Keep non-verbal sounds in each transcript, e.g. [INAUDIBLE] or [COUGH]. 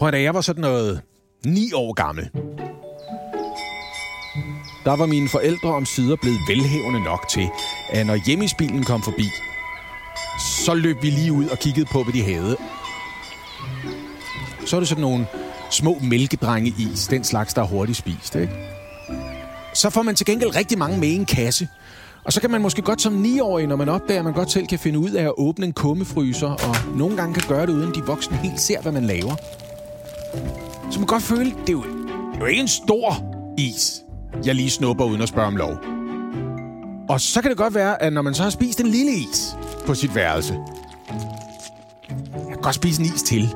Prøv da jeg var sådan noget 9 år gammel. Der var mine forældre om sider blevet velhævende nok til, at når hjemmesbilen kom forbi, så løb vi lige ud og kiggede på, hvad de havde. Så er det sådan nogle små mælkedrenge is, den slags, der er hurtigt spist, ikke? Så får man til gengæld rigtig mange med i en kasse. Og så kan man måske godt som 9-årig, når man opdager, at man godt selv kan finde ud af at åbne en kummefryser, og nogle gange kan gøre det, uden de voksne helt ser, hvad man laver. Så man kan godt føle, det er jo, det er jo ikke en stor is, jeg lige snupper uden at spørge om lov. Og så kan det godt være, at når man så har spist en lille is på sit værelse, jeg kan godt spise en is til.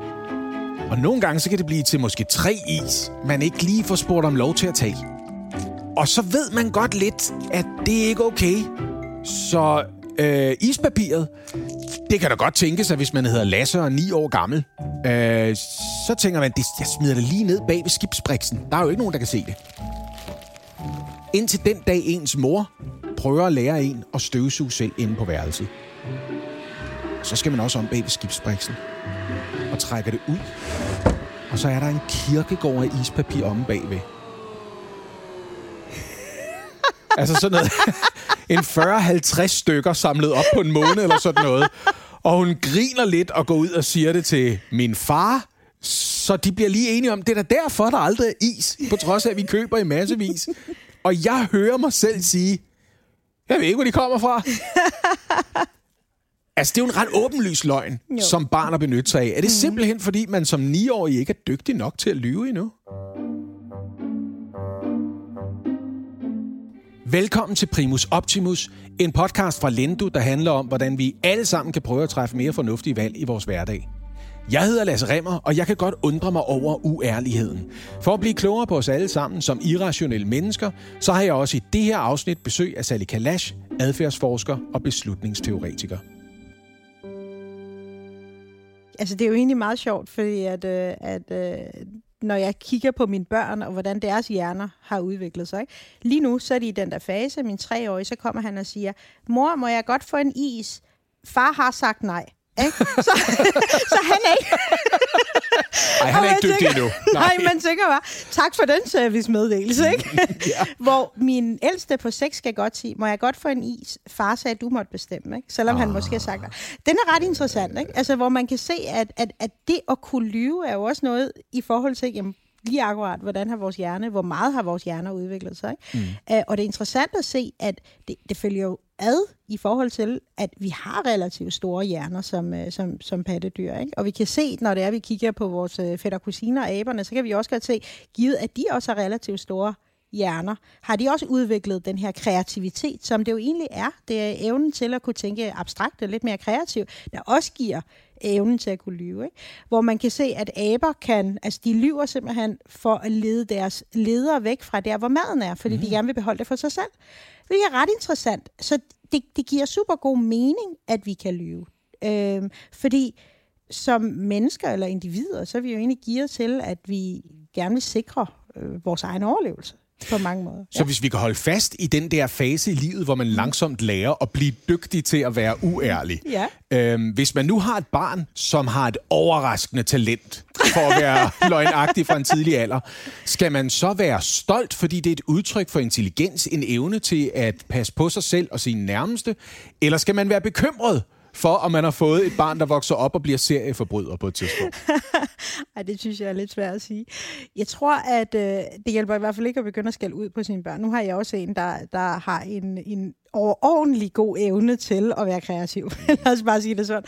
Og nogle gange så kan det blive til måske tre is, man ikke lige får spurgt om lov til at tage. Og så ved man godt lidt, at det er ikke okay. Så øh, ispapiret, det kan da godt tænkes, at hvis man hedder Lasse og er 9 år gammel, øh, så tænker man, det, jeg smider det lige ned bag ved skibsbriksen. Der er jo ikke nogen, der kan se det. Indtil den dag ens mor prøver at lære en at støvsuge selv inde på værelset. Så skal man også om bag ved skibsbriksen og trækker det ud. Og så er der en kirkegård af ispapir omme bagved. altså sådan noget. [LAUGHS] en 40-50 stykker samlet op på en måned eller sådan noget. Og hun griner lidt og går ud og siger det til min far. Så de bliver lige enige om, det er da derfor, der aldrig er is. På trods af, at vi køber i massevis. Og jeg hører mig selv sige, jeg ved ikke, hvor de kommer fra. [LAUGHS] Altså, det er jo en ret åbenlys løgn, jo. som barn at benytte sig af. Er det mm. simpelthen, fordi man som 9-årig ikke er dygtig nok til at lyve endnu? Velkommen til Primus Optimus, en podcast fra Lendo, der handler om, hvordan vi alle sammen kan prøve at træffe mere fornuftige valg i vores hverdag. Jeg hedder Lasse Remmer, og jeg kan godt undre mig over uærligheden. For at blive klogere på os alle sammen som irrationelle mennesker, så har jeg også i det her afsnit besøg af Sally Kalash, adfærdsforsker og beslutningsteoretiker. Altså, det er jo egentlig meget sjovt, fordi at, øh, at øh, når jeg kigger på mine børn, og hvordan deres hjerner har udviklet sig. Ikke? Lige nu, så er de i den der fase, min treårige, så kommer han og siger, mor, må jeg godt få en is? Far har sagt nej. Ikke? [LAUGHS] Så, så han er ikke... Ej, han er ikke dygtig endnu. [LAUGHS] Nej. nej, man tænker bare, tak for den servicemeddelelse, [LAUGHS] ikke? ja. [LAUGHS] Hvor min ældste på 6 skal godt sige, må jeg godt få en is? Far sagde, at du måtte bestemme, ikke? Selvom oh. han måske har sagt det. Den er ret interessant, ikke? Altså, hvor man kan se, at, at, at det at kunne lyve er jo også noget i forhold til, jamen, lige akkurat, hvordan har vores hjerne, hvor meget har vores hjerner udviklet sig. Ikke? Mm. Uh, og det er interessant at se, at det, det følger jo ad i forhold til, at vi har relativt store hjerner som, uh, som, som pattedyr. Ikke? Og vi kan se, når det er, vi kigger på vores uh, fætter kusiner og aberne, så kan vi også godt se, givet at de også har relativt store hjerner, har de også udviklet den her kreativitet, som det jo egentlig er. Det er evnen til at kunne tænke abstrakt og lidt mere kreativt, der også giver evnen til at kunne lyve. Ikke? Hvor man kan se, at aber kan, altså de lyver simpelthen for at lede deres ledere væk fra der, hvor maden er, fordi mm. de gerne vil beholde det for sig selv. Det er ret interessant. Så det, det giver super god mening, at vi kan lyve. Øhm, fordi som mennesker eller individer, så er vi jo egentlig givet til, at vi gerne vil sikre øh, vores egen overlevelse på mange måder. Så hvis vi kan holde fast i den der fase i livet, hvor man langsomt lærer at blive dygtig til at være uærlig. Ja. Øhm, hvis man nu har et barn, som har et overraskende talent for at være [LAUGHS] løgnagtig fra en tidlig alder, skal man så være stolt, fordi det er et udtryk for intelligens, en evne til at passe på sig selv og sine nærmeste, eller skal man være bekymret for, om man har fået et barn, der vokser op og bliver serieforbryder på et tidspunkt? [LAUGHS] Ej, det synes jeg er lidt svært at sige. Jeg tror, at øh, det hjælper i hvert fald ikke at begynde at skælde ud på sine børn. Nu har jeg også en, der, der har en, en overordentlig god evne til at være kreativ. [LAUGHS] Lad os bare sige det sådan.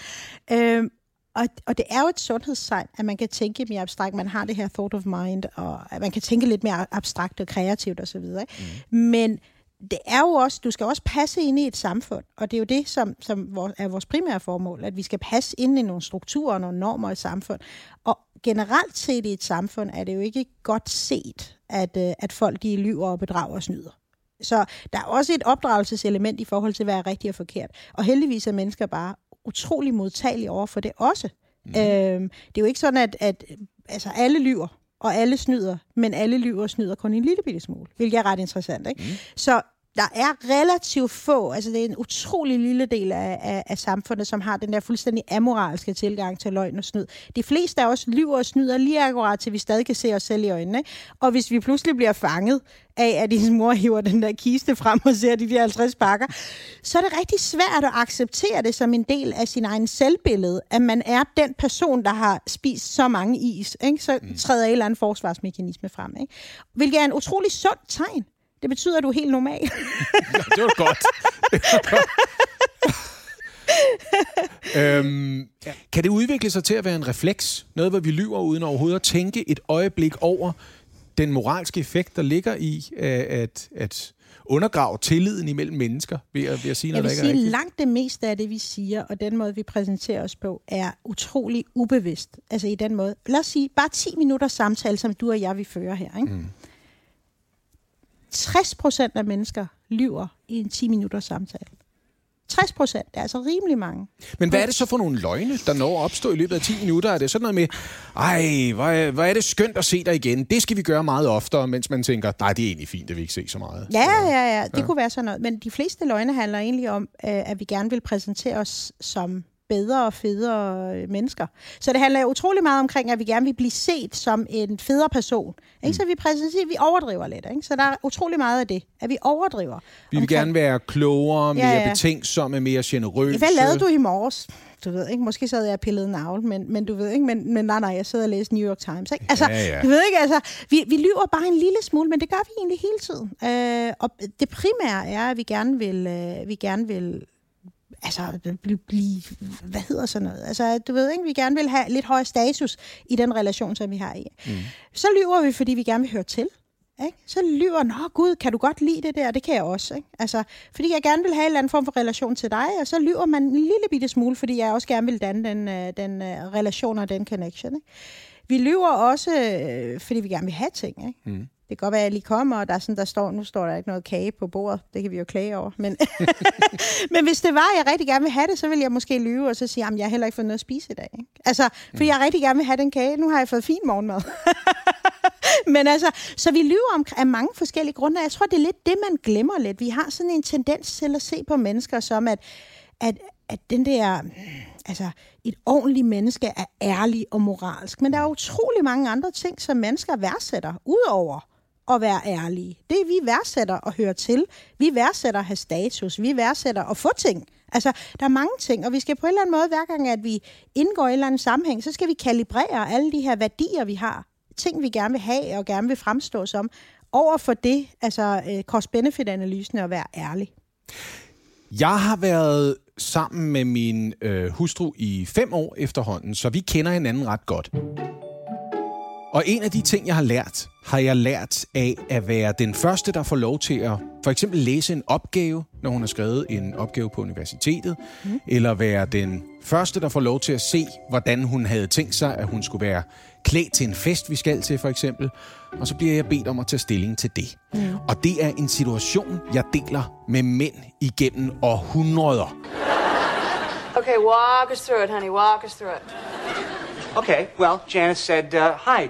Øh, og, og det er jo et sundhedstegn, at man kan tænke mere abstrakt. Man har det her thought of mind, og at man kan tænke lidt mere abstrakt og kreativt osv. Mm. Men det er jo også, du skal også passe ind i et samfund, og det er jo det, som, som er vores primære formål, at vi skal passe ind i nogle strukturer og nogle normer i et samfund. Og generelt set i et samfund er det jo ikke godt set, at, øh, at folk de lyver og bedrager og snyder. Så der er også et opdragelseselement i forhold til, hvad er rigtigt og forkert. Og heldigvis er mennesker bare utrolig modtagelige over for det også. Mm. Øhm, det er jo ikke sådan, at, at altså, alle lyver og alle snyder, men alle lyver og snyder kun en lille bitte smule, hvilket er ret interessant. Ikke? Mm. Så der er relativt få, altså det er en utrolig lille del af, af, af samfundet, som har den der fuldstændig amoralske tilgang til løgn og snyd. De fleste af os lyver og snyder lige akkurat, til vi stadig kan se os selv i øjnene. Og hvis vi pludselig bliver fanget af, at din mor hiver den der kiste frem og ser de der 50 pakker, så er det rigtig svært at acceptere det som en del af sin egen selvbillede, at man er den person, der har spist så mange is. Ikke? Så mm. træder en eller anden forsvarsmekanisme frem. Ikke? Hvilket er en utrolig sund tegn. Det betyder, at du er helt normal. [LAUGHS] ja, det var godt. Det var godt. [LAUGHS] øhm, ja. Kan det udvikle sig til at være en refleks? Noget, hvor vi lyver uden overhovedet at tænke et øjeblik over den moralske effekt, der ligger i at, at undergrave tilliden imellem mennesker ved at, ved at sige noget, Jeg vil der ikke sige, langt det meste af det, vi siger, og den måde, vi præsenterer os på, er utrolig ubevidst. Altså i den måde. Lad os sige, bare 10 minutter samtale, som du og jeg vil føre her. Ikke? Mm. 60 procent af mennesker lyver i en 10 minutters samtale. 60 procent, det er altså rimelig mange. Men hvad er det så for nogle løgne, der når at opstå i løbet af 10 minutter? Er det sådan noget med, ej, hvor er, hvor er det skønt at se dig igen. Det skal vi gøre meget oftere, mens man tænker, nej, det er egentlig fint, at vi ikke se så meget. Ja, ja, ja, det ja. kunne være sådan noget. Men de fleste løgne handler egentlig om, øh, at vi gerne vil præsentere os som bedre og federe øh, mennesker. Så det handler utrolig meget omkring, at vi gerne vil blive set som en federe person. Ikke? Mm. Så vi præsenterer, vi overdriver lidt. Ikke? Så der er utrolig meget af det, at vi overdriver. Vi vil omkring... gerne være klogere, mere ja, ja. betænksomme, mere generøse. Hvad lavede du i morges? du ved ikke, måske sad jeg og pillede navl, men, men du ved ikke, men, men nej, nej, jeg sidder og læser New York Times, ikke? Altså, ja, ja. du ved ikke, altså, vi, vi lyver bare en lille smule, men det gør vi egentlig hele tiden. Øh, og det primære er, at vi gerne vil, øh, vi gerne vil altså, blive, hvad hedder sådan noget? Altså, du ved ikke, vi gerne vil have lidt højere status i den relation, som vi har i. Mm. Så lyver vi, fordi vi gerne vil høre til. Ikke? Så lyver, nå gud, kan du godt lide det der? Det kan jeg også. Ikke? Altså, fordi jeg gerne vil have en eller anden form for relation til dig, og så lyver man en lille bitte smule, fordi jeg også gerne vil danne den, øh, den uh, relation og den connection. Ikke? Vi lyver også, øh, fordi vi gerne vil have ting. Ikke? Mm. Det kan godt være, at jeg lige kommer, og der, er sådan, der står, nu står der ikke noget kage på bordet. Det kan vi jo klage over. Men, [LAUGHS] men hvis det var, at jeg rigtig gerne vil have det, så vil jeg måske lyve og så sige, at jeg har heller ikke fået noget at spise i dag. Ikke? Altså, fordi mm. jeg rigtig gerne vil have den kage. Nu har jeg fået fin morgenmad. [LAUGHS] men altså, så vi lyver om, af mange forskellige grunde. Jeg tror, det er lidt det, man glemmer lidt. Vi har sådan en tendens til at se på mennesker som, at, at, at den der altså, et ordentligt menneske er ærlig og moralsk. Men der er utrolig mange andre ting, som mennesker værdsætter, udover at være ærlige. Det vi værdsætter at høre til. Vi værdsætter at have status. Vi værdsætter at få ting. Altså, der er mange ting, og vi skal på en eller anden måde, hver gang at vi indgår i en eller anden sammenhæng, så skal vi kalibrere alle de her værdier, vi har. Ting, vi gerne vil have og gerne vil fremstå som, over for det, altså øh, cost-benefit-analysen at være ærlig. Jeg har været sammen med min øh, hustru i fem år efterhånden, så vi kender hinanden ret godt. Og en af de ting, jeg har lært, har jeg lært af at være den første, der får lov til at for eksempel læse en opgave, når hun har skrevet en opgave på universitetet, mm. eller være den første, der får lov til at se, hvordan hun havde tænkt sig, at hun skulle være klædt til en fest, vi skal til for eksempel. Og så bliver jeg bedt om at tage stilling til det. Mm. Og det er en situation, jeg deler med mænd igennem århundreder. Okay, walk us through it, honey. Walk us through it. Okay, well, Janice said, uh, Hi,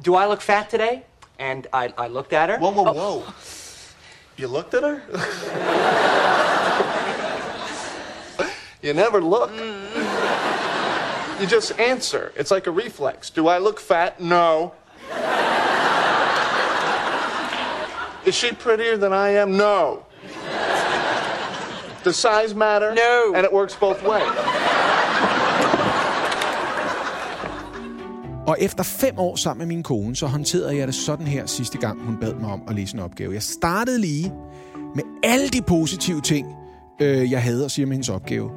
do I look fat today? And I, I looked at her. Whoa, whoa, oh. whoa. You looked at her? [LAUGHS] you never look. Mm. You just answer. It's like a reflex. Do I look fat? No. Is she prettier than I am? No. Does size matter? No. And it works both ways. Og efter fem år sammen med min kone, så håndterede jeg det sådan her sidste gang, hun bad mig om at læse en opgave. Jeg startede lige med alle de positive ting, øh, jeg havde at sige om hendes opgave.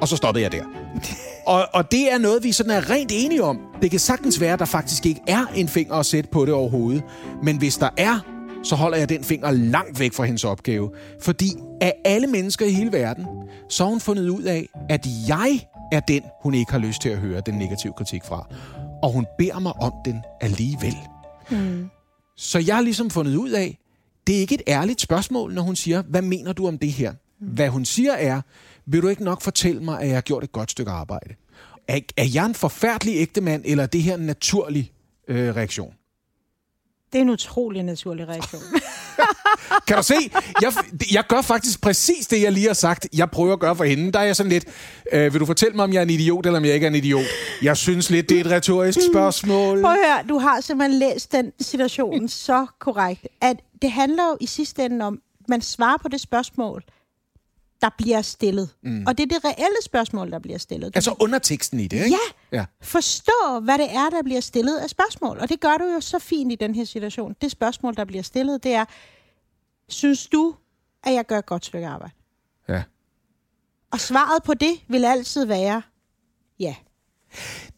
Og så stoppede jeg der. [LAUGHS] og, og det er noget, vi sådan er rent enige om. Det kan sagtens være, at der faktisk ikke er en finger at sætte på det overhovedet. Men hvis der er, så holder jeg den finger langt væk fra hendes opgave. Fordi af alle mennesker i hele verden, så har hun fundet ud af, at jeg er den, hun ikke har lyst til at høre den negative kritik fra og hun beder mig om den alligevel. Mm. Så jeg har ligesom fundet ud af, det er ikke et ærligt spørgsmål, når hun siger, hvad mener du om det her? Mm. Hvad hun siger er, vil du ikke nok fortælle mig, at jeg har gjort et godt stykke arbejde? Er, er jeg en forfærdelig ægte mand, eller er det her en naturlig øh, reaktion? Det er en utrolig naturlig reaktion. [LAUGHS] Kan du se? Jeg, jeg gør faktisk præcis det, jeg lige har sagt. Jeg prøver at gøre for hende. Der er jeg sådan lidt, øh, vil du fortælle mig, om jeg er en idiot, eller om jeg ikke er en idiot? Jeg synes lidt, det er et retorisk spørgsmål. Prøv at høre, du har simpelthen læst den situation så korrekt, at det handler jo i sidste ende om, man svarer på det spørgsmål, der bliver stillet. Mm. Og det er det reelle spørgsmål, der bliver stillet. Du Altså underteksten i det, ikke? Ja. ja. Forstå, hvad det er, der bliver stillet af spørgsmål. Og det gør du jo så fint i den her situation. Det spørgsmål, der bliver stillet, det er, synes du, at jeg gør et godt stykke arbejde? ja. Og svaret på det vil altid være, ja.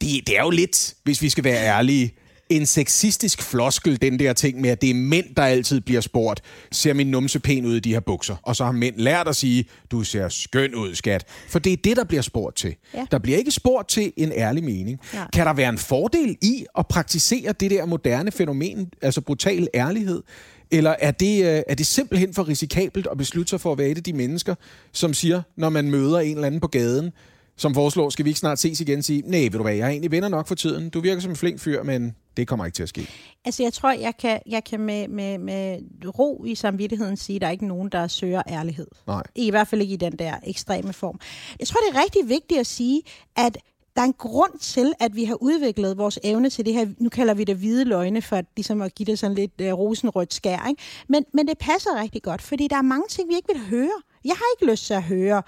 Det, det er jo lidt, hvis vi skal være ærlige, en sexistisk floskel, den der ting med, at det er mænd, der altid bliver spurgt, ser min numse pæn ud i de her bukser? Og så har mænd lært at sige, du ser skøn ud, skat. For det er det, der bliver spurgt til. Ja. Der bliver ikke spurgt til en ærlig mening. Nej. Kan der være en fordel i at praktisere det der moderne fænomen, altså brutal ærlighed? Eller er det, øh, er det simpelthen for risikabelt at beslutte sig for at være et af de mennesker, som siger, når man møder en eller anden på gaden, som foreslår, skal vi ikke snart ses igen, sige, nej, ved du hvad, jeg har egentlig venner nok for tiden. Du virker som en flink fyr, men det kommer ikke til at ske. Altså, jeg tror, jeg kan, jeg kan med, med, med ro i samvittigheden sige, at der er ikke nogen, der søger ærlighed. Nej. I hvert fald ikke i den der ekstreme form. Jeg tror, det er rigtig vigtigt at sige, at der er en grund til, at vi har udviklet vores evne til det her, nu kalder vi det hvide løgne, for at, ligesom at give det sådan lidt uh, rosenrødt skær. Ikke? Men, men det passer rigtig godt, fordi der er mange ting, vi ikke vil høre. Jeg har ikke lyst til at høre,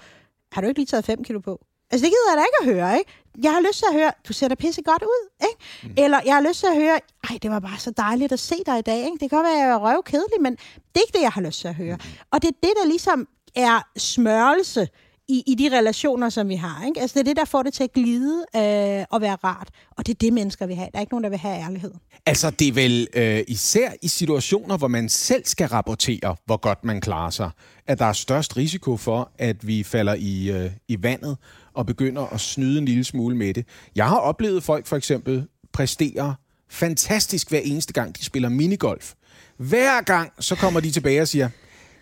har du ikke lige taget 5 kilo på? Altså, det gider jeg da ikke at høre, ikke? Jeg har lyst til at høre, du ser da pisse godt ud, ikke? Mm. Eller jeg har lyst til at høre, ej, det var bare så dejligt at se dig i dag, ikke? Det kan godt være, at jeg er røvkedelig, men det er ikke det, jeg har lyst til at høre. Og det er det, der ligesom er smørelse i, i de relationer, som vi har, ikke? Altså, det er det, der får det til at glide øh, og være rart. Og det er det, mennesker vil have. Der er ikke nogen, der vil have ærlighed. Altså, det er vel øh, især i situationer, hvor man selv skal rapportere, hvor godt man klarer sig, at der er størst risiko for, at vi falder i, øh, i vandet og begynder at snyde en lille smule med det. Jeg har oplevet folk for eksempel præstere fantastisk hver eneste gang, de spiller minigolf. Hver gang, så kommer de tilbage og siger,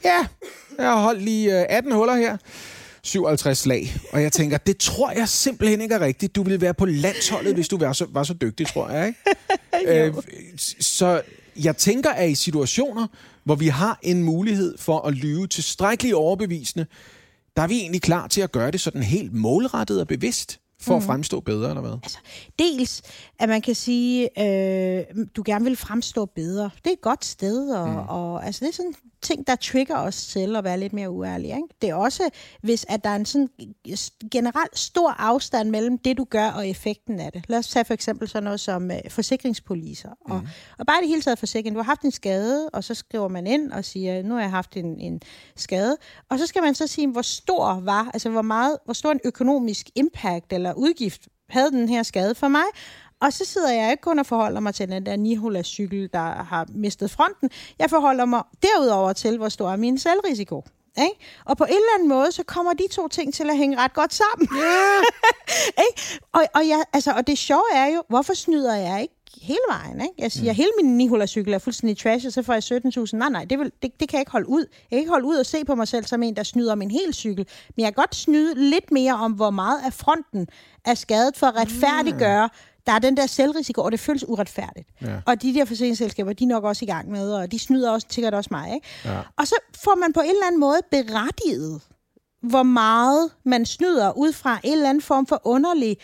ja, jeg har holdt lige øh, 18 huller her. 57 slag. Og jeg tænker, det tror jeg simpelthen ikke er rigtigt. Du ville være på landsholdet, hvis du var så, var så dygtig, tror jeg. Ikke? [LAUGHS] øh, så jeg tænker, at i situationer, hvor vi har en mulighed for at lyve tilstrækkeligt overbevisende, der er vi egentlig klar til at gøre det sådan helt målrettet og bevidst, for at fremstå bedre, eller hvad? Altså, dels, at man kan sige, øh, du gerne vil fremstå bedre. Det er et godt sted, og, mm. og altså, det er sådan ting, der trigger os til at være lidt mere uærlige. Ikke? Det er også, hvis at der er en sådan generelt stor afstand mellem det, du gør, og effekten af det. Lad os tage for eksempel sådan noget som øh, forsikringspoliser. Mm. Og, og bare det hele taget forsikring. Du har haft en skade, og så skriver man ind og siger, nu har jeg haft en, en skade. Og så skal man så sige, hvor stor var, altså hvor meget, hvor stor en økonomisk impact eller udgift havde den her skade for mig. Og så sidder jeg ikke kun og forholder mig til den der Nihola cykel, der har mistet fronten. Jeg forholder mig derudover til, hvor stor er min selvrisiko. Ikke? Og på en eller anden måde, så kommer de to ting til at hænge ret godt sammen. Yeah. [LAUGHS] ikke? Og, og, jeg, altså, og det sjove er jo, hvorfor snyder jeg ikke hele vejen? Ikke? Jeg siger, mm. hele min Nihola-cykel er fuldstændig trash, og så får jeg 17.000. Nej, nej, det, vil, det, det kan jeg ikke holde ud. Jeg kan ikke holde ud og se på mig selv som en, der snyder min hel cykel. Men jeg kan godt snyde lidt mere om, hvor meget af fronten er skadet for at retfærdiggøre, der er den der selvrisiko, og det føles uretfærdigt. Ja. Og de der forsikringsselskaber, de er nok også i gang med, og de snyder også, sikkert også mig. Ikke? Ja. Og så får man på en eller anden måde berettiget, hvor meget man snyder ud fra en eller anden form for underlig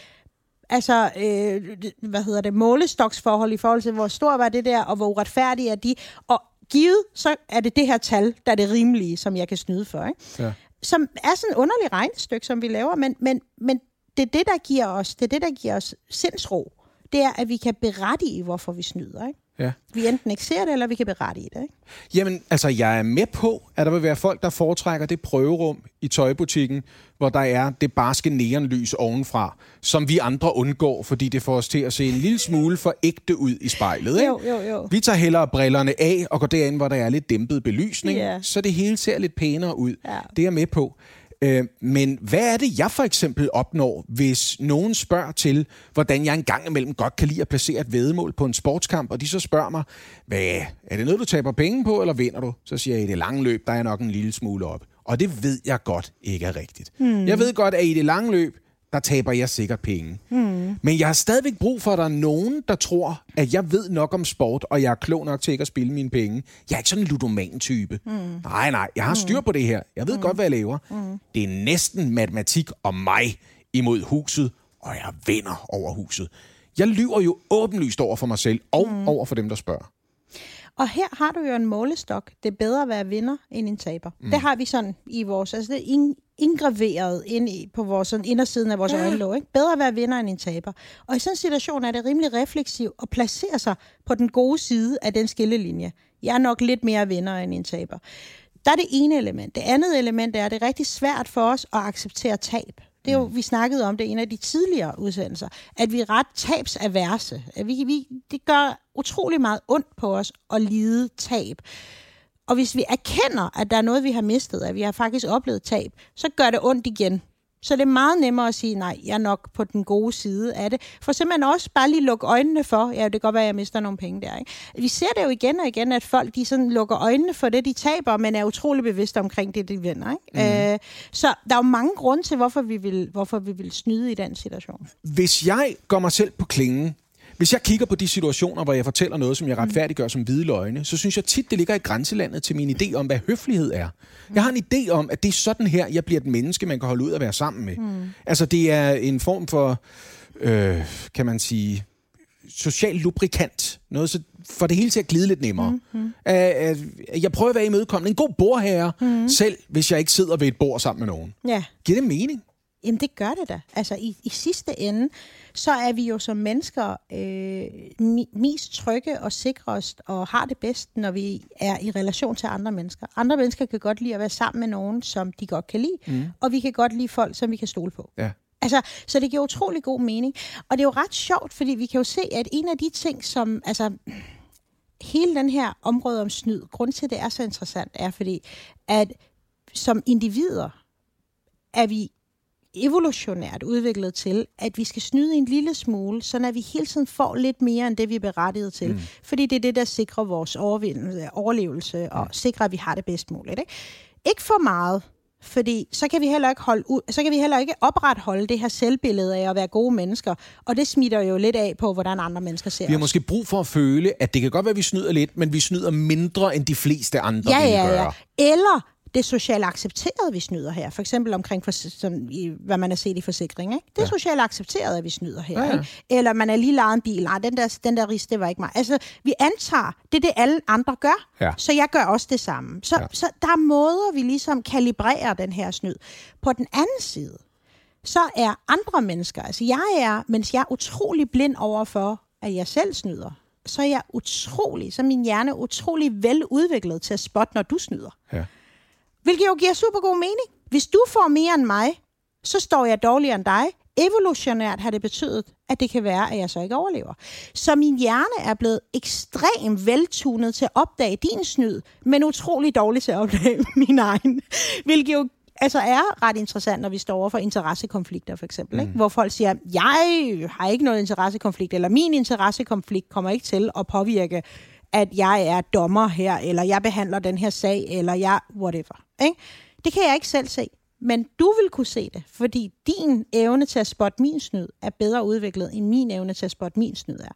altså, øh, hvad hedder det, målestoksforhold i forhold til, hvor stor var det der, og hvor uretfærdige er de. Og givet, så er det det her tal, der er det rimelige, som jeg kan snyde for. Ikke? Ja. Som er sådan et underligt regnestykke, som vi laver, men, men, men det er det, der giver os, det er det, der giver os sindsro. Det er, at vi kan berettige, hvorfor vi snyder. Ikke? Ja. Vi enten ikke ser det, eller vi kan berettige det. Ikke? Jamen, altså, jeg er med på, at der vil være folk, der foretrækker det prøverum i tøjbutikken, hvor der er det barske neonlys ovenfra, som vi andre undgår, fordi det får os til at se en lille smule for ægte ud i spejlet. Ikke? Jo, jo, jo. Vi tager hellere brillerne af og går derind, hvor der er lidt dæmpet belysning, Ja. så det hele ser lidt pænere ud. Ja. Det er jeg med på. Øh, men hvad er det, jeg for eksempel opnår, hvis nogen spørger til, hvordan jeg engang imellem godt kan lide at placere et vedemål på en sportskamp, og de så spørger mig, hvad, er det noget, du taber penge på, eller vinder du? Så siger jeg, i det lange løb, der er jeg nok en lille smule op. Og det ved jeg godt ikke er rigtigt. Hmm. Jeg ved godt, at i det lange løb, der taber jeg sikkert penge. Mm. Men jeg har stadigvæk brug for, at der er nogen, der tror, at jeg ved nok om sport, og jeg er klog nok til ikke at spille mine penge. Jeg er ikke sådan en ludoman-type. Mm. Nej, nej, jeg har styr på det her. Jeg ved mm. godt, hvad jeg laver. Mm. Det er næsten matematik og mig imod huset, og jeg vinder over huset. Jeg lyver jo åbenlyst over for mig selv, og mm. over for dem, der spørger. Og her har du jo en målestok. Det er bedre at være vinder end en taber. Mm. Det har vi sådan i vores... Altså det er indgraveret ind i, på vores sådan indersiden af vores ja. øjenlåg. Ikke? Bedre at være vinder end en taber. Og i sådan en situation er det rimelig refleksivt at placere sig på den gode side af den skillelinje. Jeg er nok lidt mere vinder end en taber. Der er det ene element. Det andet element er, at det er rigtig svært for os at acceptere tab. Det er jo, mm. vi snakkede om det i en af de tidligere udsendelser, at vi er ret tabsaverse. At vi, vi, det gør utrolig meget ondt på os at lide tab. Og hvis vi erkender, at der er noget, vi har mistet, at vi har faktisk oplevet tab, så gør det ondt igen. Så det er meget nemmere at sige, nej, jeg er nok på den gode side af det. For simpelthen også bare lige lukke øjnene for, ja, det kan godt være, at jeg mister nogle penge der. Ikke? Vi ser det jo igen og igen, at folk de sådan lukker øjnene for det, de taber, men er utrolig bevidste omkring det, de vinder. Ikke? Mm. Øh, så der er jo mange grunde til, hvorfor vi, vil, hvorfor vi vil snyde i den situation. Hvis jeg går mig selv på klingen, hvis jeg kigger på de situationer, hvor jeg fortæller noget, som jeg mm. retfærdiggør som hvide løgne, så synes jeg tit, det ligger i grænselandet til min idé om, hvad høflighed er. Jeg har en idé om, at det er sådan her, jeg bliver et menneske, man kan holde ud at være sammen med. Mm. Altså, det er en form for, øh, kan man sige, social lubrikant. Noget så for det hele til at glide lidt nemmere. Mm, mm. Uh, jeg prøver at være imødekommende. En god bordherre, mm. selv hvis jeg ikke sidder ved et bord sammen med nogen. Ja. Giver det mening? Jamen, det gør det da. Altså, i, i sidste ende, så er vi jo som mennesker øh, mest trygge og sikrest og har det bedst, når vi er i relation til andre mennesker. Andre mennesker kan godt lide at være sammen med nogen, som de godt kan lide, mm. og vi kan godt lide folk, som vi kan stole på. Ja. Altså, så det giver utrolig god mening. Og det er jo ret sjovt, fordi vi kan jo se, at en af de ting, som... Altså, hele den her område om snyd, grund til, at det er så interessant, er fordi, at som individer er vi evolutionært udviklet til, at vi skal snyde en lille smule, så at vi hele tiden får lidt mere end det, vi er berettiget til. Mm. Fordi det er det, der sikrer vores overlevelse og sikrer, at vi har det bedst muligt. Ikke, ikke for meget, fordi så kan vi heller ikke holde ud, så kan vi heller ikke opretholde det her selvbillede af at være gode mennesker, og det smitter jo lidt af på, hvordan andre mennesker ser Vi har os. måske brug for at føle, at det kan godt være, at vi snyder lidt, men vi snyder mindre end de fleste andre ja, ja, ja. Eller det socialt accepteret, vi snyder her. For eksempel omkring, for, som i, hvad man har set i forsikring. Ikke? Det er ja. socialt accepteret, at vi snyder her. Ja, ja. Ikke? Eller man er lige lejet en bil. Nej, den der, den der ris, det var ikke mig. Altså, vi antager, det er det, alle andre gør. Ja. Så jeg gør også det samme. Så, ja. så der er måder, vi ligesom kalibrerer den her snyd. På den anden side, så er andre mennesker, altså jeg er, mens jeg er utrolig blind over for, at jeg selv snyder, så er jeg utrolig, så min hjerne er utrolig veludviklet til at spotte, når du snyder. Ja. Hvilket jo giver super god mening. Hvis du får mere end mig, så står jeg dårligere end dig. Evolutionært har det betydet, at det kan være, at jeg så ikke overlever. Så min hjerne er blevet ekstremt veltunet til at opdage din snyd, men utrolig dårlig til at opdage [LAUGHS] min egen. Hvilket jo altså er ret interessant, når vi står over for interessekonflikter, for eksempel. Mm. Ikke? Hvor folk siger, jeg har ikke noget interessekonflikt, eller min interessekonflikt kommer ikke til at påvirke, at jeg er dommer her, eller jeg behandler den her sag, eller jeg whatever. Ikke? Det kan jeg ikke selv se. Men du vil kunne se det, fordi din evne til at spotte min snyd er bedre udviklet, end min evne til at spotte min snyd er.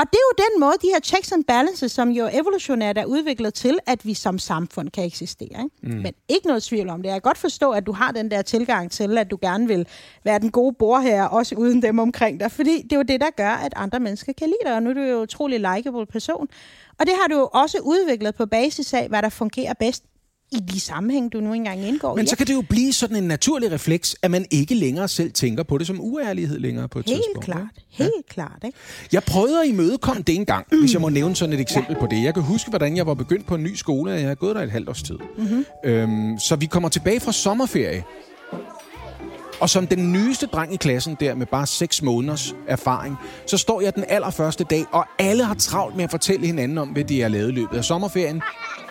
Og det er jo den måde, de her checks and balances, som jo evolutionært er udviklet til, at vi som samfund kan eksistere. Ikke? Mm. Men ikke noget tvivl om det. Jeg kan godt forstå, at du har den der tilgang til, at du gerne vil være den gode bor her, også uden dem omkring dig. Fordi det er jo det, der gør, at andre mennesker kan lide dig. Og nu er du jo en utrolig likable person. Og det har du jo også udviklet på basis af, hvad der fungerer bedst i de sammenhæng, du nu engang indgår Men så kan det jo blive sådan en naturlig refleks, at man ikke længere selv tænker på det som uærlighed længere på et helt tidspunkt. Klart. Ja? Helt klart. Ikke? Jeg prøvede at imødekomme det en gang, mm. hvis jeg må nævne sådan et eksempel ja. på det. Jeg kan huske, hvordan jeg var begyndt på en ny skole, og jeg har gået der et halvt års tid. Mm-hmm. Øhm, så vi kommer tilbage fra sommerferie. Og som den nyeste dreng i klassen der med bare 6 måneders erfaring, så står jeg den allerførste dag, og alle har travlt med at fortælle hinanden om, hvad de har lavet i løbet af sommerferien.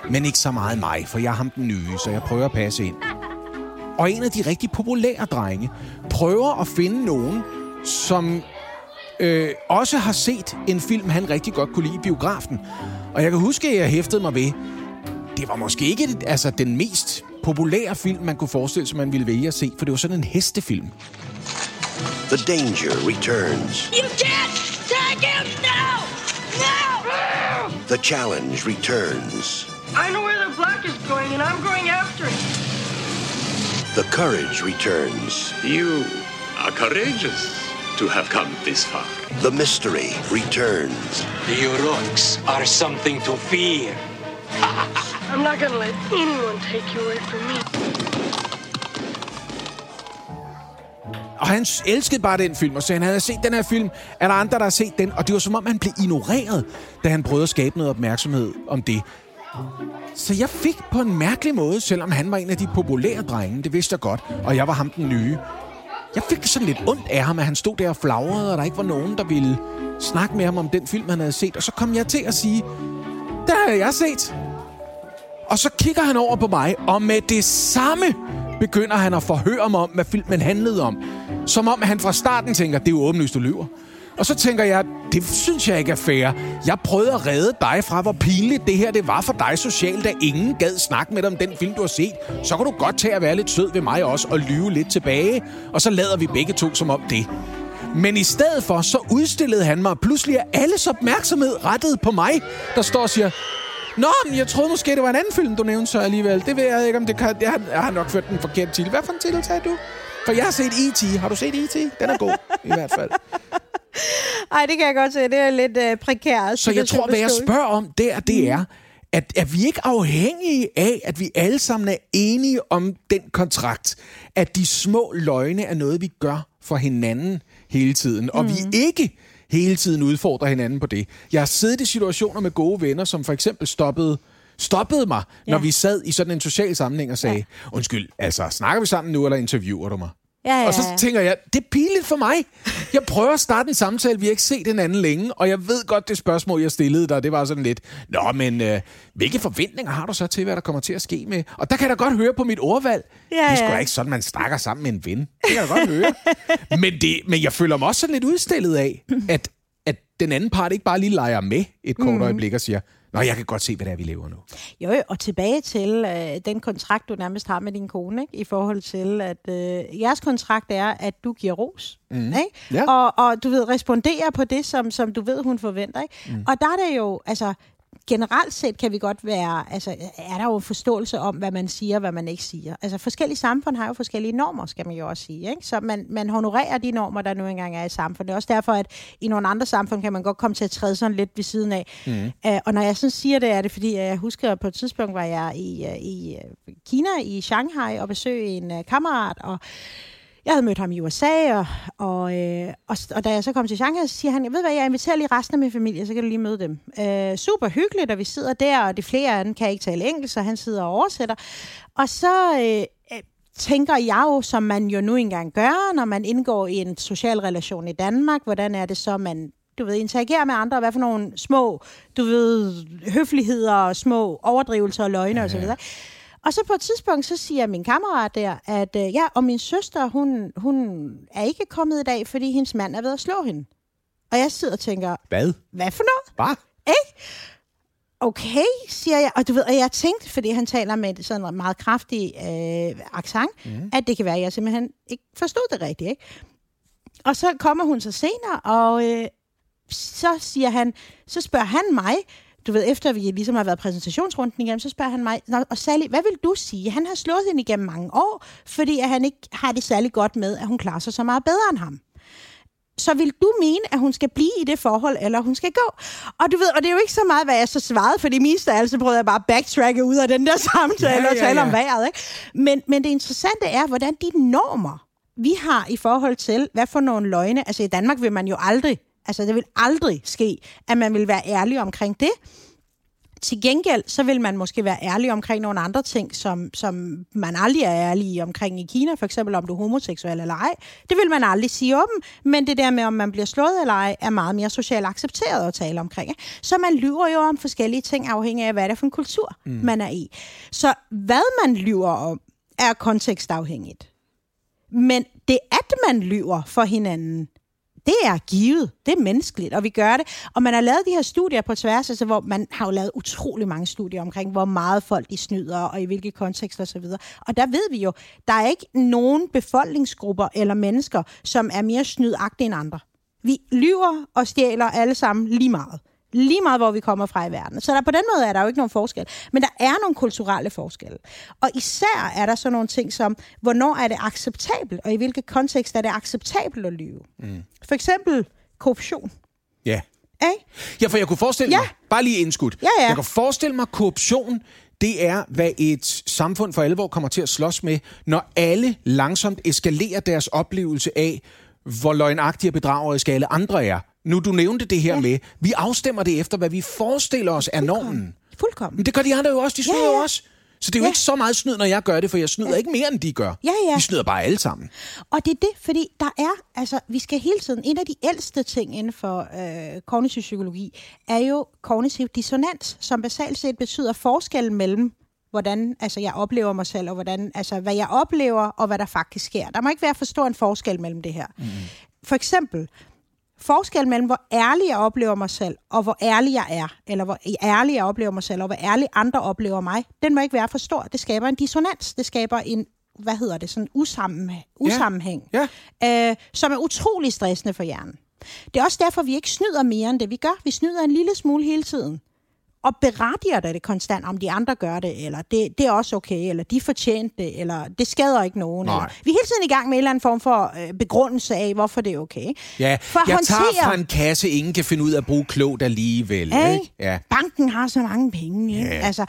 Men ikke så meget mig, for jeg er ham den nye, så jeg prøver at passe ind. Og en af de rigtig populære drenge prøver at finde nogen, som øh, også har set en film, han rigtig godt kunne lide i biografen. Og jeg kan huske, at jeg hæftede mig ved, det var måske ikke altså, den mest populære film, man kunne forestille sig, man ville vælge at se, for det var sådan en hestefilm. The danger returns. You can't take him now! No! The challenge returns. I know where the black is going, and I'm going after it. The courage returns. You are courageous to have come this far. The mystery returns. The Uruks are something to fear. [LAUGHS] I'm not gonna let anyone take you away from me. Og han elskede bare den film, og så han havde set den her film. Er der andre, der har set den? Og det var som om, han blev ignoreret, da han prøvede at skabe noget opmærksomhed om det. Så jeg fik på en mærkelig måde, selvom han var en af de populære drenge, det vidste jeg godt, og jeg var ham den nye. Jeg fik sådan lidt ondt af ham, at han stod der og flagrede, og der ikke var nogen, der ville snakke med ham om den film, han havde set. Og så kom jeg til at sige, der har jeg set. Og så kigger han over på mig, og med det samme begynder han at forhøre mig om, hvad filmen handlede om. Som om han fra starten tænker, det er jo åbenlyst, du lyver. Og så tænker jeg, det synes jeg ikke er fair. Jeg prøvede at redde dig fra, hvor pinligt det her det var for dig socialt, da ingen gad snakke med dig om den film, du har set. Så kan du godt tage at være lidt sød ved mig også, og lyve lidt tilbage. Og så lader vi begge to som om det. Men i stedet for, så udstillede han mig, og pludselig er alles opmærksomhed rettet på mig, der står og siger, Nå, men jeg troede måske, det var en anden film, du nævnte så alligevel. Det ved jeg ikke, om det kan... Jeg har, jeg har nok ført den forkerte titel. Hvad for en titel sagde du? For jeg har set E.T. Har du set E.T.? Den er god, i hvert fald. [LAUGHS] Ej, det kan jeg godt se. Det er lidt øh, prekært. Så jeg tror, hvad jeg spørger om der, det er, at er vi ikke afhængige af, at vi alle sammen er enige om den kontrakt, at de små løgne er noget, vi gør for hinanden hele tiden, og mm. vi ikke hele tiden udfordrer hinanden på det. Jeg har siddet i situationer med gode venner, som for eksempel stoppede stoppede mig, ja. når vi sad i sådan en social sammenhæng og sagde, ja. undskyld, altså, snakker vi sammen nu, eller interviewer du mig? Ja, ja, ja. Og så tænker jeg, det er pinligt for mig. Jeg prøver at starte en samtale, vi har ikke set hinanden længe, og jeg ved godt, det spørgsmål, jeg stillede dig, det var sådan lidt, nå, men øh, hvilke forventninger har du så til, hvad der kommer til at ske med? Og der kan jeg da godt høre på mit ordvalg. Ja, det er sgu da ikke sådan, man snakker sammen med en ven. Det kan jeg da godt høre. [LAUGHS] Men, det, men jeg føler mig også sådan lidt udstillet af, at, at den anden part ikke bare lige leger med et kort mm. øjeblik og siger, Nå, jeg kan godt se, hvad det er, vi lever nu. Jo, og tilbage til øh, den kontrakt, du nærmest har med din kone, ikke? i forhold til, at øh, jeres kontrakt er, at du giver ros. Mm. Ikke? Ja. Og, og du ved, responderer på det, som, som du ved, hun forventer. Ikke? Mm. Og der er det jo, altså, generelt set kan vi godt være, altså er der jo forståelse om, hvad man siger, hvad man ikke siger. Altså forskellige samfund har jo forskellige normer, skal man jo også sige. Ikke? Så man, man honorerer de normer, der nu engang er i samfundet. Det er også derfor, at i nogle andre samfund kan man godt komme til at træde sådan lidt ved siden af. Mm. Uh, og når jeg sådan siger det, er det fordi, jeg husker, på et tidspunkt var jeg i, uh, i uh, Kina, i Shanghai, og besøgte en uh, kammerat, og jeg havde mødt ham i USA, og, og, øh, og, og da jeg så kom til Shanghai, så siger han, jeg ved hvad, jeg inviterer lige resten af min familie, så kan du lige møde dem. Øh, super hyggeligt, og vi sidder der, og de flere af dem kan ikke tale engelsk, så han sidder og oversætter. Og så øh, øh, tænker jeg jo, som man jo nu engang gør, når man indgår i en social relation i Danmark, hvordan er det så, man du ved, interagerer med andre, og hvad for nogle små, du ved, høfligheder, små overdrivelser og løgne ja. osv., og så på et tidspunkt, så siger min kammerat der, at øh, ja, og min søster, hun, hun er ikke kommet i dag, fordi hendes mand er ved at slå hende. Og jeg sidder og tænker, Hvad? hvad for noget? Hvad? Ikke? Okay, siger jeg. Og du ved, og jeg tænkte, fordi han taler med sådan en meget kraftig øh, accent, mm. at det kan være, at jeg simpelthen ikke forstod det rigtigt. Ikke? Og så kommer hun så senere, og øh, så siger han, så spørger han mig, du ved, efter vi ligesom har været præsentationsrunden igennem, så spørger han mig, og Sally, hvad vil du sige? Han har slået hende igennem mange år, fordi at han ikke har det særlig godt med, at hun klarer sig så meget bedre end ham. Så vil du mene, at hun skal blive i det forhold, eller hun skal gå? Og du ved, og det er jo ikke så meget, hvad jeg så svarede, for det meste altså prøvede jeg bare at backtracke ud af den der [LAUGHS] samtale ja, ja, ja. og tale om vejret. Ikke? Men, men det interessante er, hvordan de normer, vi har i forhold til, hvad for nogle løgne, altså i Danmark vil man jo aldrig Altså, det vil aldrig ske, at man vil være ærlig omkring det. Til gengæld, så vil man måske være ærlig omkring nogle andre ting, som, som man aldrig er ærlig omkring i Kina, for eksempel om du er homoseksuel eller ej. Det vil man aldrig sige åben, men det der med, om man bliver slået eller ej, er meget mere socialt accepteret at tale omkring. Så man lyver jo om forskellige ting, afhængig af, hvad det er for en kultur, mm. man er i. Så hvad man lyver om, er kontekstafhængigt. Men det, at man lyver for hinanden, det er givet. Det er menneskeligt, og vi gør det. Og man har lavet de her studier på tværs, altså, hvor man har jo lavet utrolig mange studier omkring, hvor meget folk de snyder, og i hvilke kontekster osv. Og der ved vi jo, der er ikke nogen befolkningsgrupper eller mennesker, som er mere snydagtige end andre. Vi lyver og stjæler alle sammen lige meget. Lige meget, hvor vi kommer fra i verden. Så der, på den måde er der jo ikke nogen forskel. Men der er nogle kulturelle forskelle. Og især er der så nogle ting som, hvornår er det acceptabelt, og i hvilke kontekst er det acceptabelt at lyve. Mm. For eksempel korruption. Ja. Ikke? Ja, for jeg kunne forestille Ja. mig, bare lige indskudt, Ja, ja. jeg kan forestille mig, korruption, det er, hvad et samfund for alvor kommer til at slås med, når alle langsomt eskalerer deres oplevelse af, hvor løgnagtige og bedrageriske alle andre er. Nu, du nævnte det her ja. med, vi afstemmer det efter, hvad vi forestiller os er normen. Fuldkommen. Men det gør de andre jo også, de snyder Ja, ja, også. Så det er jo Ja. ikke så meget snyd, når jeg gør det, for jeg snyder ja. ikke mere, end de gør. Ja, ja. Vi snyder bare alle sammen. Og det er det, fordi der er, altså, vi skal hele tiden, en af de ældste ting inden for øh, kognitiv psykologi, er jo kognitiv dissonans, som basalt set betyder forskellen mellem, hvordan altså, jeg oplever mig selv, og hvordan, altså, hvad jeg oplever, og hvad der faktisk sker. Der må ikke være for stor en forskel mellem det her. Mm. For eksempel, forskel mellem, hvor ærlig jeg oplever mig selv, og hvor ærlig jeg er, eller hvor ærlig jeg oplever mig selv, og hvor ærlig andre oplever mig, den må ikke være for stor. Det skaber en dissonans. Det skaber en, hvad hedder det, sådan usammen, usammenhæng, ja. Øh, som er utrolig stressende for hjernen. Det er også derfor, vi ikke snyder mere end det, vi gør. Vi snyder en lille smule hele tiden. Og berettiger det konstant, om de andre gør det, eller det, det er også okay, eller de fortjente det, eller det skader ikke nogen. Nej. Eller, vi er hele tiden i gang med en eller anden form for øh, begrundelse af, hvorfor det er okay. Ja, For jeg håndtere- tager fra en kasse, ingen kan finde ud af at bruge klogt alligevel. Ikke? Ikke? Ja. Banken har så mange penge. Ikke? Ja. Altså,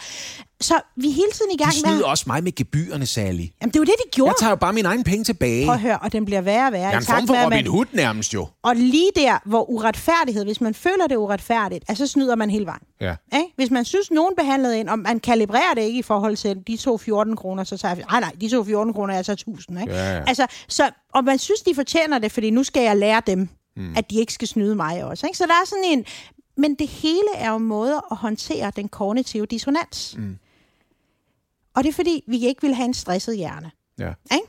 så vi er hele tiden i gang De med... snyder også mig med gebyrerne, Sally. Jamen, det er jo det, de gjorde. Jeg tager jo bare mine egne penge tilbage. Prøv at høre, og den bliver værre og værre. Jeg er en form for Robin man- Hood nærmest jo. Og lige der, hvor uretfærdighed, hvis man føler det uretfærdigt, altså, så snyder man hele vejen. Ja. Ikke? Hvis man synes, nogen behandlede en, og man kalibrerer det ikke i forhold til de to 14 kroner, så tager jeg, nej, nej, de to 14 kroner er altså 1000. Ikke? Ja, ja. Altså, så, og man synes, de fortjener det, fordi nu skal jeg lære dem, mm. at de ikke skal snyde mig også. Ikke? Så der er sådan en... Men det hele er jo måder at håndtere den kognitive dissonans. Mm. Og det er fordi, vi ikke vil have en stresset hjerne. Ja. Ikke?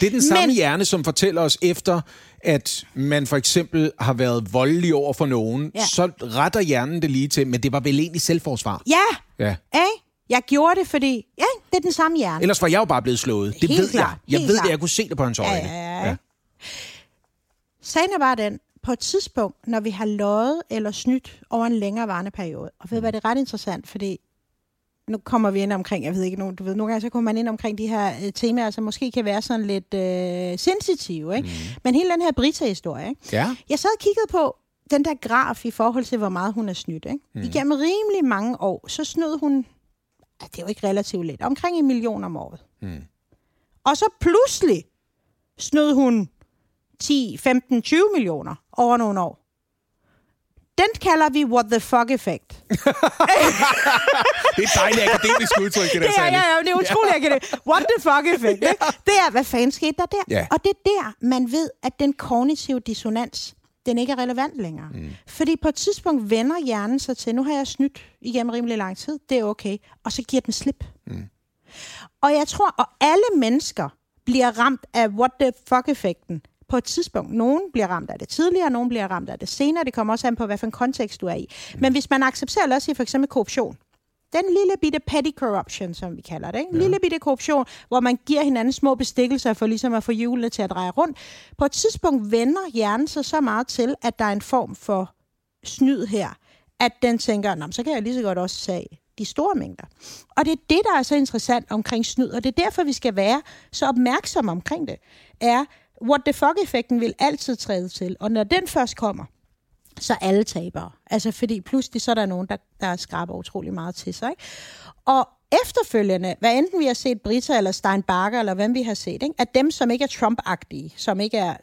Det er den samme Men- hjerne, som fortæller os efter, at man for eksempel har været voldelig over for nogen, Ja. så retter hjernen det lige til, men det var vel egentlig selvforsvar. Ja, Ja. ikke? Jeg gjorde det, fordi ja, det er den samme hjerne. Ellers var jeg jo bare blevet slået. Det Helt ved klart, jeg. Jeg helt ved klart. det, jeg kunne se det på hans øjne. Ja, ja. Sagen er bare den, på et tidspunkt, når vi har løjet eller snydt over en længerevarende periode, og ved du hvad, det er ret interessant, fordi nu kommer vi ind omkring, jeg ved ikke, nu, du ved, nogle gange så kommer man ind omkring de her øh, temaer, som måske kan være sådan lidt øh, sensitive, ikke? Mm. Men hele den her Brita-historie, ikke? Ja. Jeg sad og kiggede på den der graf i forhold til, hvor meget hun er snydt, ikke? Mm. Igennem rimelig mange år, så snød hun, det er jo ikke relativt lidt, omkring en million om året. Mm. Og så pludselig snød hun 10, 15, 20 millioner over nogle år. Den kalder vi what the fuck effect. [LAUGHS] Det er et dejligt akademisk udtryk, det der, Det er, ja, ja, det er utroligt, det. What the fuck effect. Ikke? Det er, hvad fanden skete der der? Ja. Og det er der, man ved, at den kognitive dissonans, den ikke er relevant længere. Mm. Fordi på et tidspunkt vender hjernen sig til, nu har jeg snydt igennem rimelig lang tid, det er okay. Og så giver den slip. Mm. Og jeg tror, at alle mennesker bliver ramt af what the fuck-effekten på et tidspunkt. Nogen bliver ramt af det tidligere, nogen bliver ramt af det senere. Det kommer også an på, hvad for en kontekst du er i. Men hvis man accepterer, lad os sige for eksempel korruption. Den lille bitte petty corruption, som vi kalder det. Ikke? En ja. lille bitte korruption, hvor man giver hinanden små bestikkelser for ligesom at få hjulene til at dreje rundt. På et tidspunkt vender hjernen sig så meget til, at der er en form for snyd her, at den tænker, Nå, så kan jeg lige så godt også tage de store mængder. Og det er det, der er så interessant omkring snyd, og det er derfor, vi skal være så opmærksomme omkring det, er, what the fuck-effekten vil altid træde til. Og når den først kommer, så alle tabere. Altså fordi pludselig så er der nogen, der, der skraber utrolig meget til sig. Ikke? Og efterfølgende, hvad enten vi har set Brita eller Stein Bakker, eller hvem vi har set, ikke? at dem, som ikke er Trump-agtige, som ikke er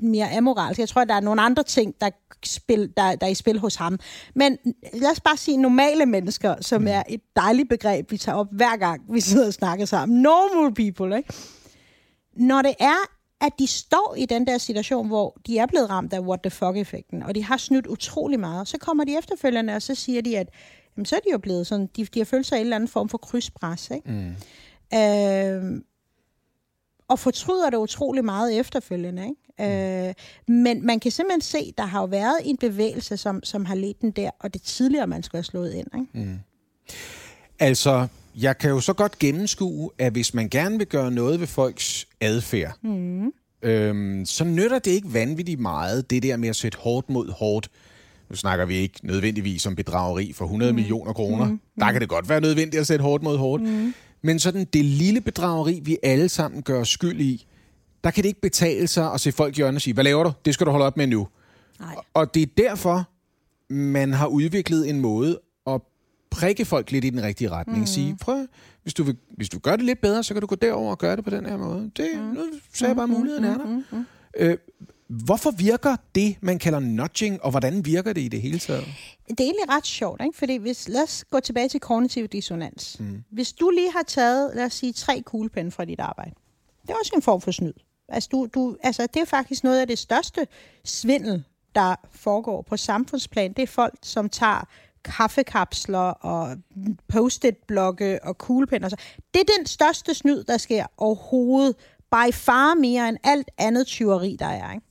mere amoralske, jeg tror, at der er nogle andre ting, der, spil, der, der er i spil hos ham. Men lad os bare sige normale mennesker, som er et dejligt begreb, vi tager op hver gang, vi sidder og snakker sammen. Normal people, ikke? Når det er, at de står i den der situation, hvor de er blevet ramt af what the fuck-effekten, og de har snydt utrolig meget, så kommer de efterfølgende, og så siger de, at jamen, så er de jo blevet sådan, de, de har følt sig i en eller anden form for krydspres. Ikke? Mm. Øh, og fortryder det utrolig meget efterfølgende. Ikke? Øh, men man kan simpelthen se, der har jo været en bevægelse, som, som har ledt den der, og det er tidligere, man skulle have slået ind. Ikke? Mm. Altså, jeg kan jo så godt gennemskue, at hvis man gerne vil gøre noget ved folks adfærd, Mm. øhm, så nytter det ikke vanvittigt meget, det der med at sætte hårdt mod hårdt. Nu snakker vi ikke nødvendigvis om bedrageri for 100 mm. millioner kroner. Mm. Der kan det godt være nødvendigt at sætte hårdt mod hårdt. Mm. Men sådan det lille bedrageri, vi alle sammen gør skyld i, der kan det ikke betale sig at se folk i øjnene og sige, hvad laver du? Det skal du holde op med nu. Nej. Og det er derfor, man har udviklet en måde prikke folk lidt i den rigtige retning. Mm. Sige, prøv, hvis du, vil, hvis du gør det lidt bedre, så kan du gå derover og gøre det på den her måde. Det, mm. Nu sagde jeg bare, muligheden er der. Mm, mm. Øh, hvorfor virker det, man kalder nudging, og hvordan virker det i det hele taget? Det er egentlig ret sjovt, ikke? fordi hvis, lad os gå tilbage til kognitiv dissonans. Mm. Hvis du lige har taget, lad os sige, tre kuglepinde fra dit arbejde, det er også en form for snyd. Altså, du, du, altså, det er faktisk noget af det største svindel, der foregår på samfundsplan. Det er folk, som tager kaffekapsler og post-it-blokke og kuglepinde. Så det er den største snyd, der sker overhovedet. By far mere end alt andet tyveri, der er. Ikke?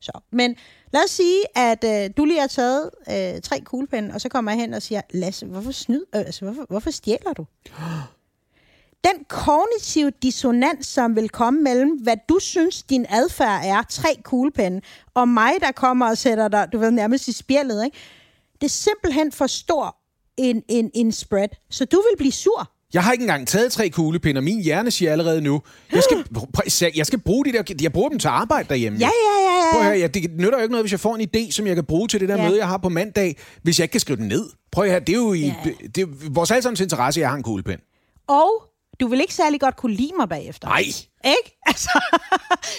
Så. Men lad os sige, at øh, du lige har taget øh, tre kuglepinde, og så kommer jeg hen og siger, Lasse, hvorfor snyd? Øh, altså, hvorfor, hvorfor stjæler du? [GASPS] Den kognitive dissonans, som vil komme mellem, hvad du synes, din adfærd er, tre kuglepinde, og mig, der kommer og sætter dig, du ved, nærmest i spjældet, ikke? Det er simpelthen for stor en, en, en spread, så du vil blive sur. Jeg har ikke engang taget tre kuglepinde, og min hjerne siger allerede nu, jeg skal, [GASPS] jeg skal bruge de der, jeg bruger dem til arbejde derhjemme. Ja, ja, ja. ja. Prøv at høre, ja, det nytter jo ikke noget, hvis jeg får en idé, som jeg kan bruge til det der ja. møde, jeg har på mandag, hvis jeg ikke kan skrive den ned. Prøv at høre, det er jo i, ja. det er vores allesammens interesse, at jeg har en kuglepen. Og du vil ikke særlig godt kunne lide mig bagefter. Nej. Ikke? [LAUGHS] Altså,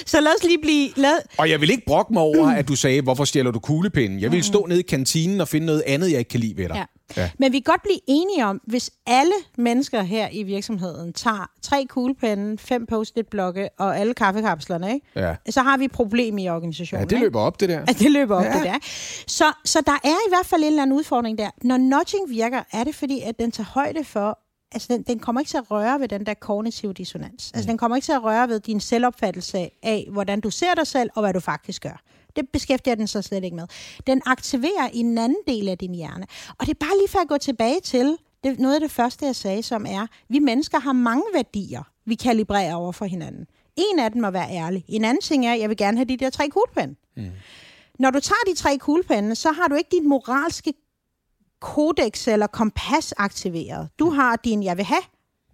så lad os lige blive... Lad... Og jeg vil ikke brokke mig over, at du sagde, hvorfor stjæler du kuglepinden? Jeg vil stå nede i kantinen og finde noget andet, jeg ikke kan lide ved dig. Ja. Ja. Men vi kan godt blive enige om, hvis alle mennesker her i virksomheden tager tre kuglepinde, fem post-it-blokke og alle kaffekapslerne, ikke? Ja. så har vi et problem i organisationen. Ja, det løber op, det der. Ja, det løber op, ja. det der. Så, så der er i hvert fald en eller anden udfordring der. Når nudging virker, er det fordi, at den tager højde for, altså den, den kommer ikke til at røre ved den der kognitive dissonans. Altså den kommer ikke til at røre ved din selvopfattelse af, hvordan du ser dig selv, og hvad du faktisk gør. Det beskæftiger den sig slet ikke med. Den aktiverer en anden del af din hjerne. Og det er bare lige for at gå tilbage til det, noget af det første, jeg sagde, som er, vi mennesker har mange værdier, vi kalibrerer over for hinanden. En af dem må være ærlig. En anden ting er, at jeg vil gerne have de der tre kuglepinde. Mm. Når du tager de tre kuglepinde, så har du ikke dit moralske kodex eller kompas aktiveret. Du har din jeg vil have.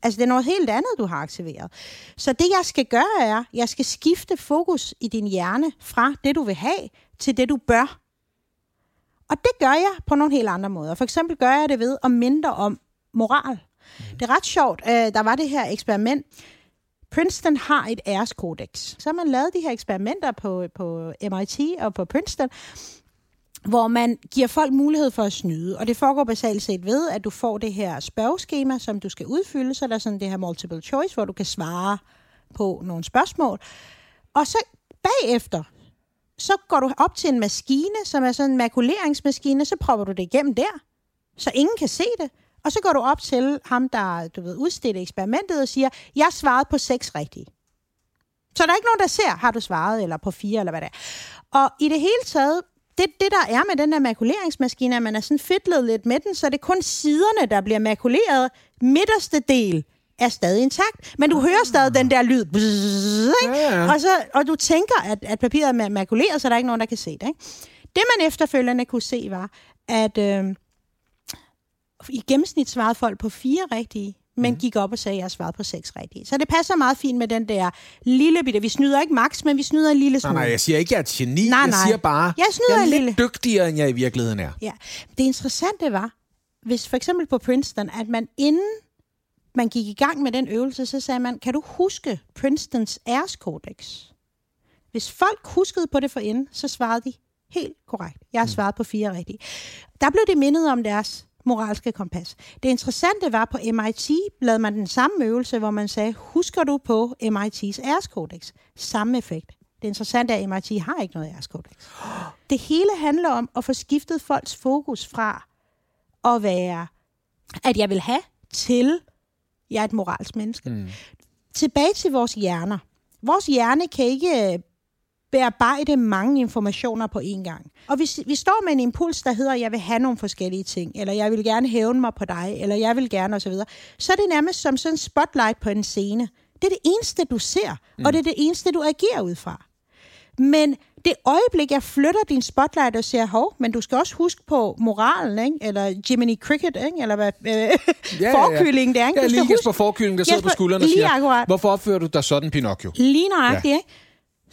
Altså, det er noget helt andet, du har aktiveret. Så det, jeg skal gøre, er, jeg skal skifte fokus i din hjerne fra det, du vil have, til det, du bør. Og det gør jeg på nogle helt andre måder. For eksempel gør jeg det ved at mindre om moral. Mm. Det er ret sjovt. Der var det her eksperiment. Princeton har et æreskodex. Så har man lavet de her eksperimenter på, på MIT og på Princeton, hvor man giver folk mulighed for at snyde. Og det foregår basalt set ved, at du får det her spørgeskema, som du skal udfylde. Så er der sådan det her multiple choice, hvor du kan svare på nogle spørgsmål. Og så bagefter, så går du op til en maskine, som er sådan en makuleringsmaskine, så prøver du det igennem der, så ingen kan se det. Og så går du op til ham, der du ved, udstiller eksperimentet og siger, jeg svarede på seks rigtige. Så der er ikke nogen, der ser, har du svaret, eller på fire, eller hvad det er. Og i det hele taget, det, det der er med den der makuleringsmaskine, at man er sådan fedtlet lidt med den, så det er kun siderne, der bliver makuleret. Midterste del er stadig intakt, men du hører stadig den der lyd. Bzzz, ikke? Ja, ja. Og, så, og du tænker, at, at papiret er makuleret, så der er ikke nogen, der kan se det. Ikke? Det man efterfølgende kunne se var, at øh, i gennemsnit svarede folk på fire rigtige, men mm. gik op og sagde, at jeg har svaret på seks rigtige. Så det passer meget fint med den der lille bitte. Vi snyder ikke max, men vi snyder en lille smule. Nej, nej, jeg siger ikke, at jeg er et geni. Nej, nej. Jeg siger bare, jeg, snyder jeg er lidt lille. dygtigere, end jeg i virkeligheden er. Ja. Det interessante var, hvis for eksempel på Princeton, at man inden man gik i gang med den øvelse, så sagde man, kan du huske Princetons æreskodex? Hvis folk huskede på det for inden, så svarede de helt korrekt. Jeg har svaret på fire rigtige. Der blev det mindet om deres moralske kompas. Det interessante var, på MIT lavede man den samme øvelse, hvor man sagde, husker du på MIT's æreskodex? Samme effekt. Det interessante er, at MIT har ikke noget æreskodex. Det hele handler om at få skiftet folks fokus fra at være, at jeg vil have, til jeg er et moralsk menneske. Mm. Tilbage til vores hjerner. Vores hjerne kan ikke bearbejde mange informationer på én gang. Og hvis vi står med en impuls, der hedder, jeg vil have nogle forskellige ting, eller jeg vil gerne hævne mig på dig, eller jeg vil gerne osv., så, så er det nærmest som sådan en spotlight på en scene. Det er det eneste, du ser, mm. og det er det eneste, du agerer ud fra. Men det øjeblik, jeg flytter din spotlight og siger, hov, men du skal også huske på moralen, ikke? eller Jiminy Cricket, ikke? eller hvad, øh, ja, [LAUGHS] forkylling, det er. Ikke? Ja, Du lige huske- Jesper Forkylling, der sidder på Jesper, skulderen og siger, akkurat. hvorfor opfører du dig sådan, Pinocchio? Lige nøjagtigt, ja. ikke?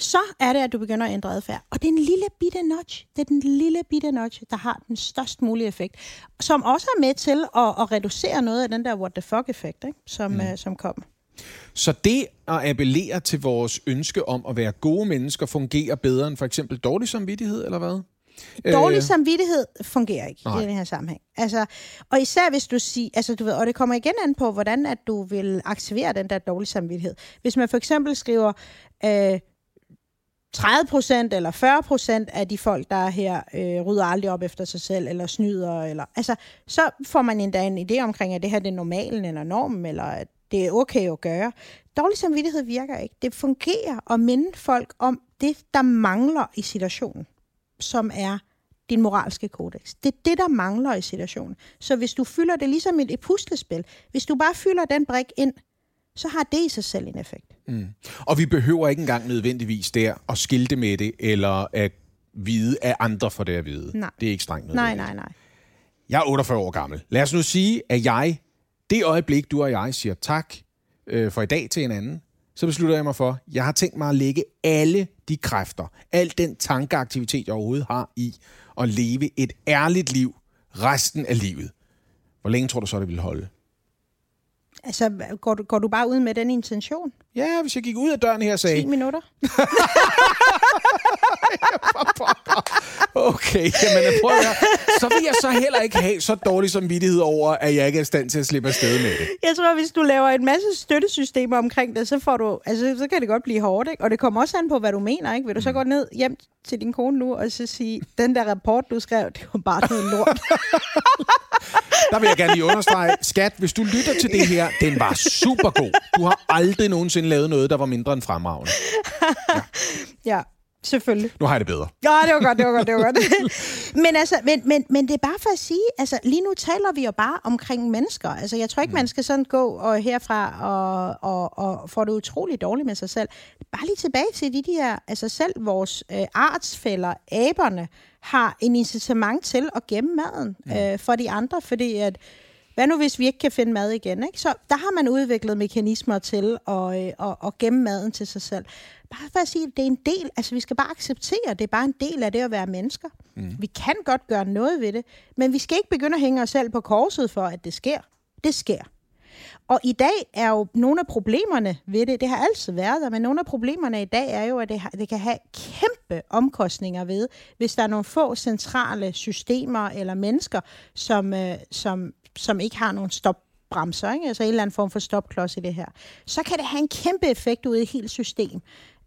Så er det, at du begynder at ændre adfærd. Og det er en lille bitte nudge. Det er den lille bitte nudge, der har den størst mulige effekt. Som også er med til at, at reducere noget af den der what the fuck-effekt, ikke? Som, mm. øh, som kommer. Så det at appellere til vores ønske om at være gode mennesker fungerer bedre end for eksempel dårlig samvittighed, eller hvad? Dårlig Øh, samvittighed fungerer ikke nej. i den her sammenhæng. Altså, og især hvis du siger, altså du ved, og det kommer igen an på, hvordan at du vil aktivere den der dårlige samvittighed. Hvis man for eksempel skriver, øh, 30% eller 40% af de folk, der er her, øh, rydder aldrig op efter sig selv, eller snyder, eller, altså, så får man endda en idé omkring, at det her det er normalen eller normen, eller at det er okay at gøre. Dårlig samvittighed virker ikke. Det fungerer at minde folk om det, der mangler i situationen, som er din moralske kodex. Det er det, der mangler i situationen. Så hvis du fylder det ligesom et puslespil, hvis du bare fylder den brik ind, så har det i sig selv en effekt. Mm. Og vi behøver ikke engang nødvendigvis der at skilte med det, eller at vide af andre for det at vide. Nej. Det er ikke strengt Nej, nødvendigt. nej, nej. Jeg er 48 år gammel. Lad os nu sige, at jeg, det øjeblik, du og jeg siger tak øh, for i dag til hinanden, så beslutter jeg mig for, jeg har tænkt mig at lægge alle de kræfter, al den tankeaktivitet, jeg overhovedet har i at leve et ærligt liv resten af livet. Hvor længe tror du så, det vil holde? Altså, går du, går du bare ud med den intention? Ja, hvis jeg gik ud af døren her og sagde... 10 minutter? [LAUGHS] Okay, jamen prøv at høre. Så vil jeg så heller ikke have så dårlig samvittighed over, at jeg ikke er i stand til at slippe afsted med det. Jeg tror, hvis du laver en masse støttesystemer omkring det, så, får du, altså, så kan det godt blive hårdt. Ikke? Og det kommer også an på, hvad du mener. Ikke? Vil du så gå ned hjem til din kone nu og så sige, den der rapport, du skrev, det var bare noget lort. Der vil jeg gerne lige understrege, skat, hvis du lytter til det her, den var super god. Du har aldrig nogensinde lavet noget, der var mindre end fremragende. ja, selvfølgelig. Nu har jeg det bedre. Ja, det var godt, det var godt, det var godt. [LAUGHS] men, altså, men, men, men det er bare for at sige, altså lige nu taler vi jo bare omkring mennesker. Altså jeg tror ikke, man skal sådan gå og herfra og, og, og få det utroligt dårligt med sig selv. Bare lige tilbage til de der, altså selv vores øh, artsfælder, aberne, har en incitament til at gemme maden øh, for de andre, fordi at hvad nu, hvis vi ikke kan finde mad igen? Ikke? Så der har man udviklet mekanismer til at, øh, at, at gemme maden til sig selv. Bare for at sige, at det er en del, altså vi skal bare acceptere, det er bare en del af det at være mennesker. Mm. Vi kan godt gøre noget ved det, men vi skal ikke begynde at hænge os selv på korset for, at det sker. Det sker. Og i dag er jo nogle af problemerne ved det, det har altid været der, men nogle af problemerne i dag er jo, at det, har, det kan have kæmpe omkostninger ved, hvis der er nogle få centrale systemer eller mennesker, som, øh, som, som ikke har nogen stopbremser, ikke? altså en eller anden form for stopklods i det her. Så kan det have en kæmpe effekt ud i et helt system.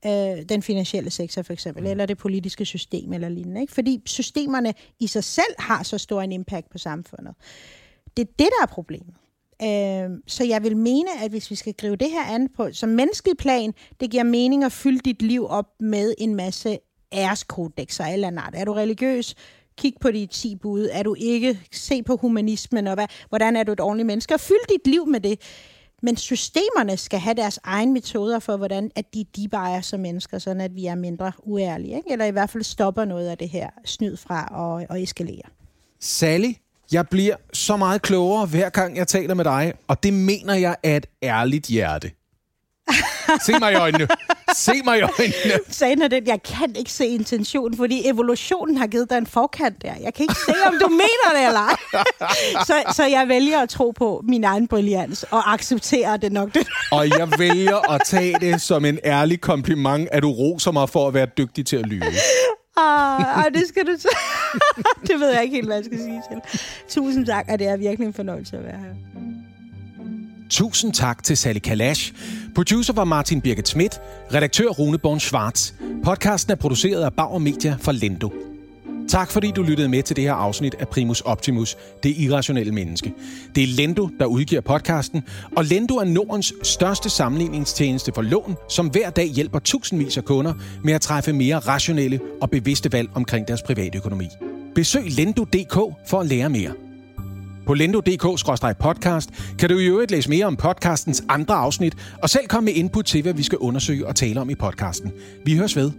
Øh, den finansielle sektor for eksempel, eller det politiske system eller lignende. Ikke? Fordi systemerne i sig selv har så stor en impact på samfundet. Det er det, der er problemet. Øh, så jeg vil mene, at hvis vi skal gribe det her an på som menneskelig plan, det giver mening at fylde dit liv op med en masse æreskodexer eller andet. Er du religiøs? Kig på de 10 bud. Er du ikke? Se på humanismen, og hvad, hvordan er du et ordentligt menneske? Og fyld dit liv med det. Men systemerne skal have deres egen metoder for, hvordan at de debuyer som mennesker, sådan at vi er mindre uærlige. Ikke? Eller i hvert fald stopper noget af det her snyd fra og, og eskalere. Sally, jeg bliver så meget klogere, hver gang jeg taler med dig, og det mener jeg af et ærligt hjerte. Se mig i øjnene. Se mig i øjnene. Sagen er den, jeg kan ikke se intention, fordi evolutionen har givet dig en forkant der. Jeg kan ikke se, om du mener det eller ej. så, så jeg vælger at tro på min egen brillians og acceptere det nok. Det. Og jeg vælger at tage det som en ærlig kompliment, at du roser mig for at være dygtig til at lyve. Ah, ah, det skal du så. [LAUGHS] det ved jeg ikke helt, hvad jeg skal sige til. Tusind tak, og det er virkelig en fornøjelse at være her. Tusind tak til Sally Kalash. Producer var Martin Birgit Schmidt. Redaktør Rune Born Schwartz. Podcasten er produceret af Bauer Media for Lendo. Tak fordi du lyttede med til det her afsnit af Primus Optimus, det irrationelle menneske. Det er Lendo, der udgiver podcasten, og Lendo er Nordens største sammenligningstjeneste for lån, som hver dag hjælper tusindvis af kunder med at træffe mere rationelle og bevidste valg omkring deres private økonomi. Besøg lendo.dk for at lære mere. På lendo.dk-podcast kan du i øvrigt læse mere om podcastens andre afsnit, og selv komme med input til, hvad vi skal undersøge og tale om i podcasten. Vi høres ved.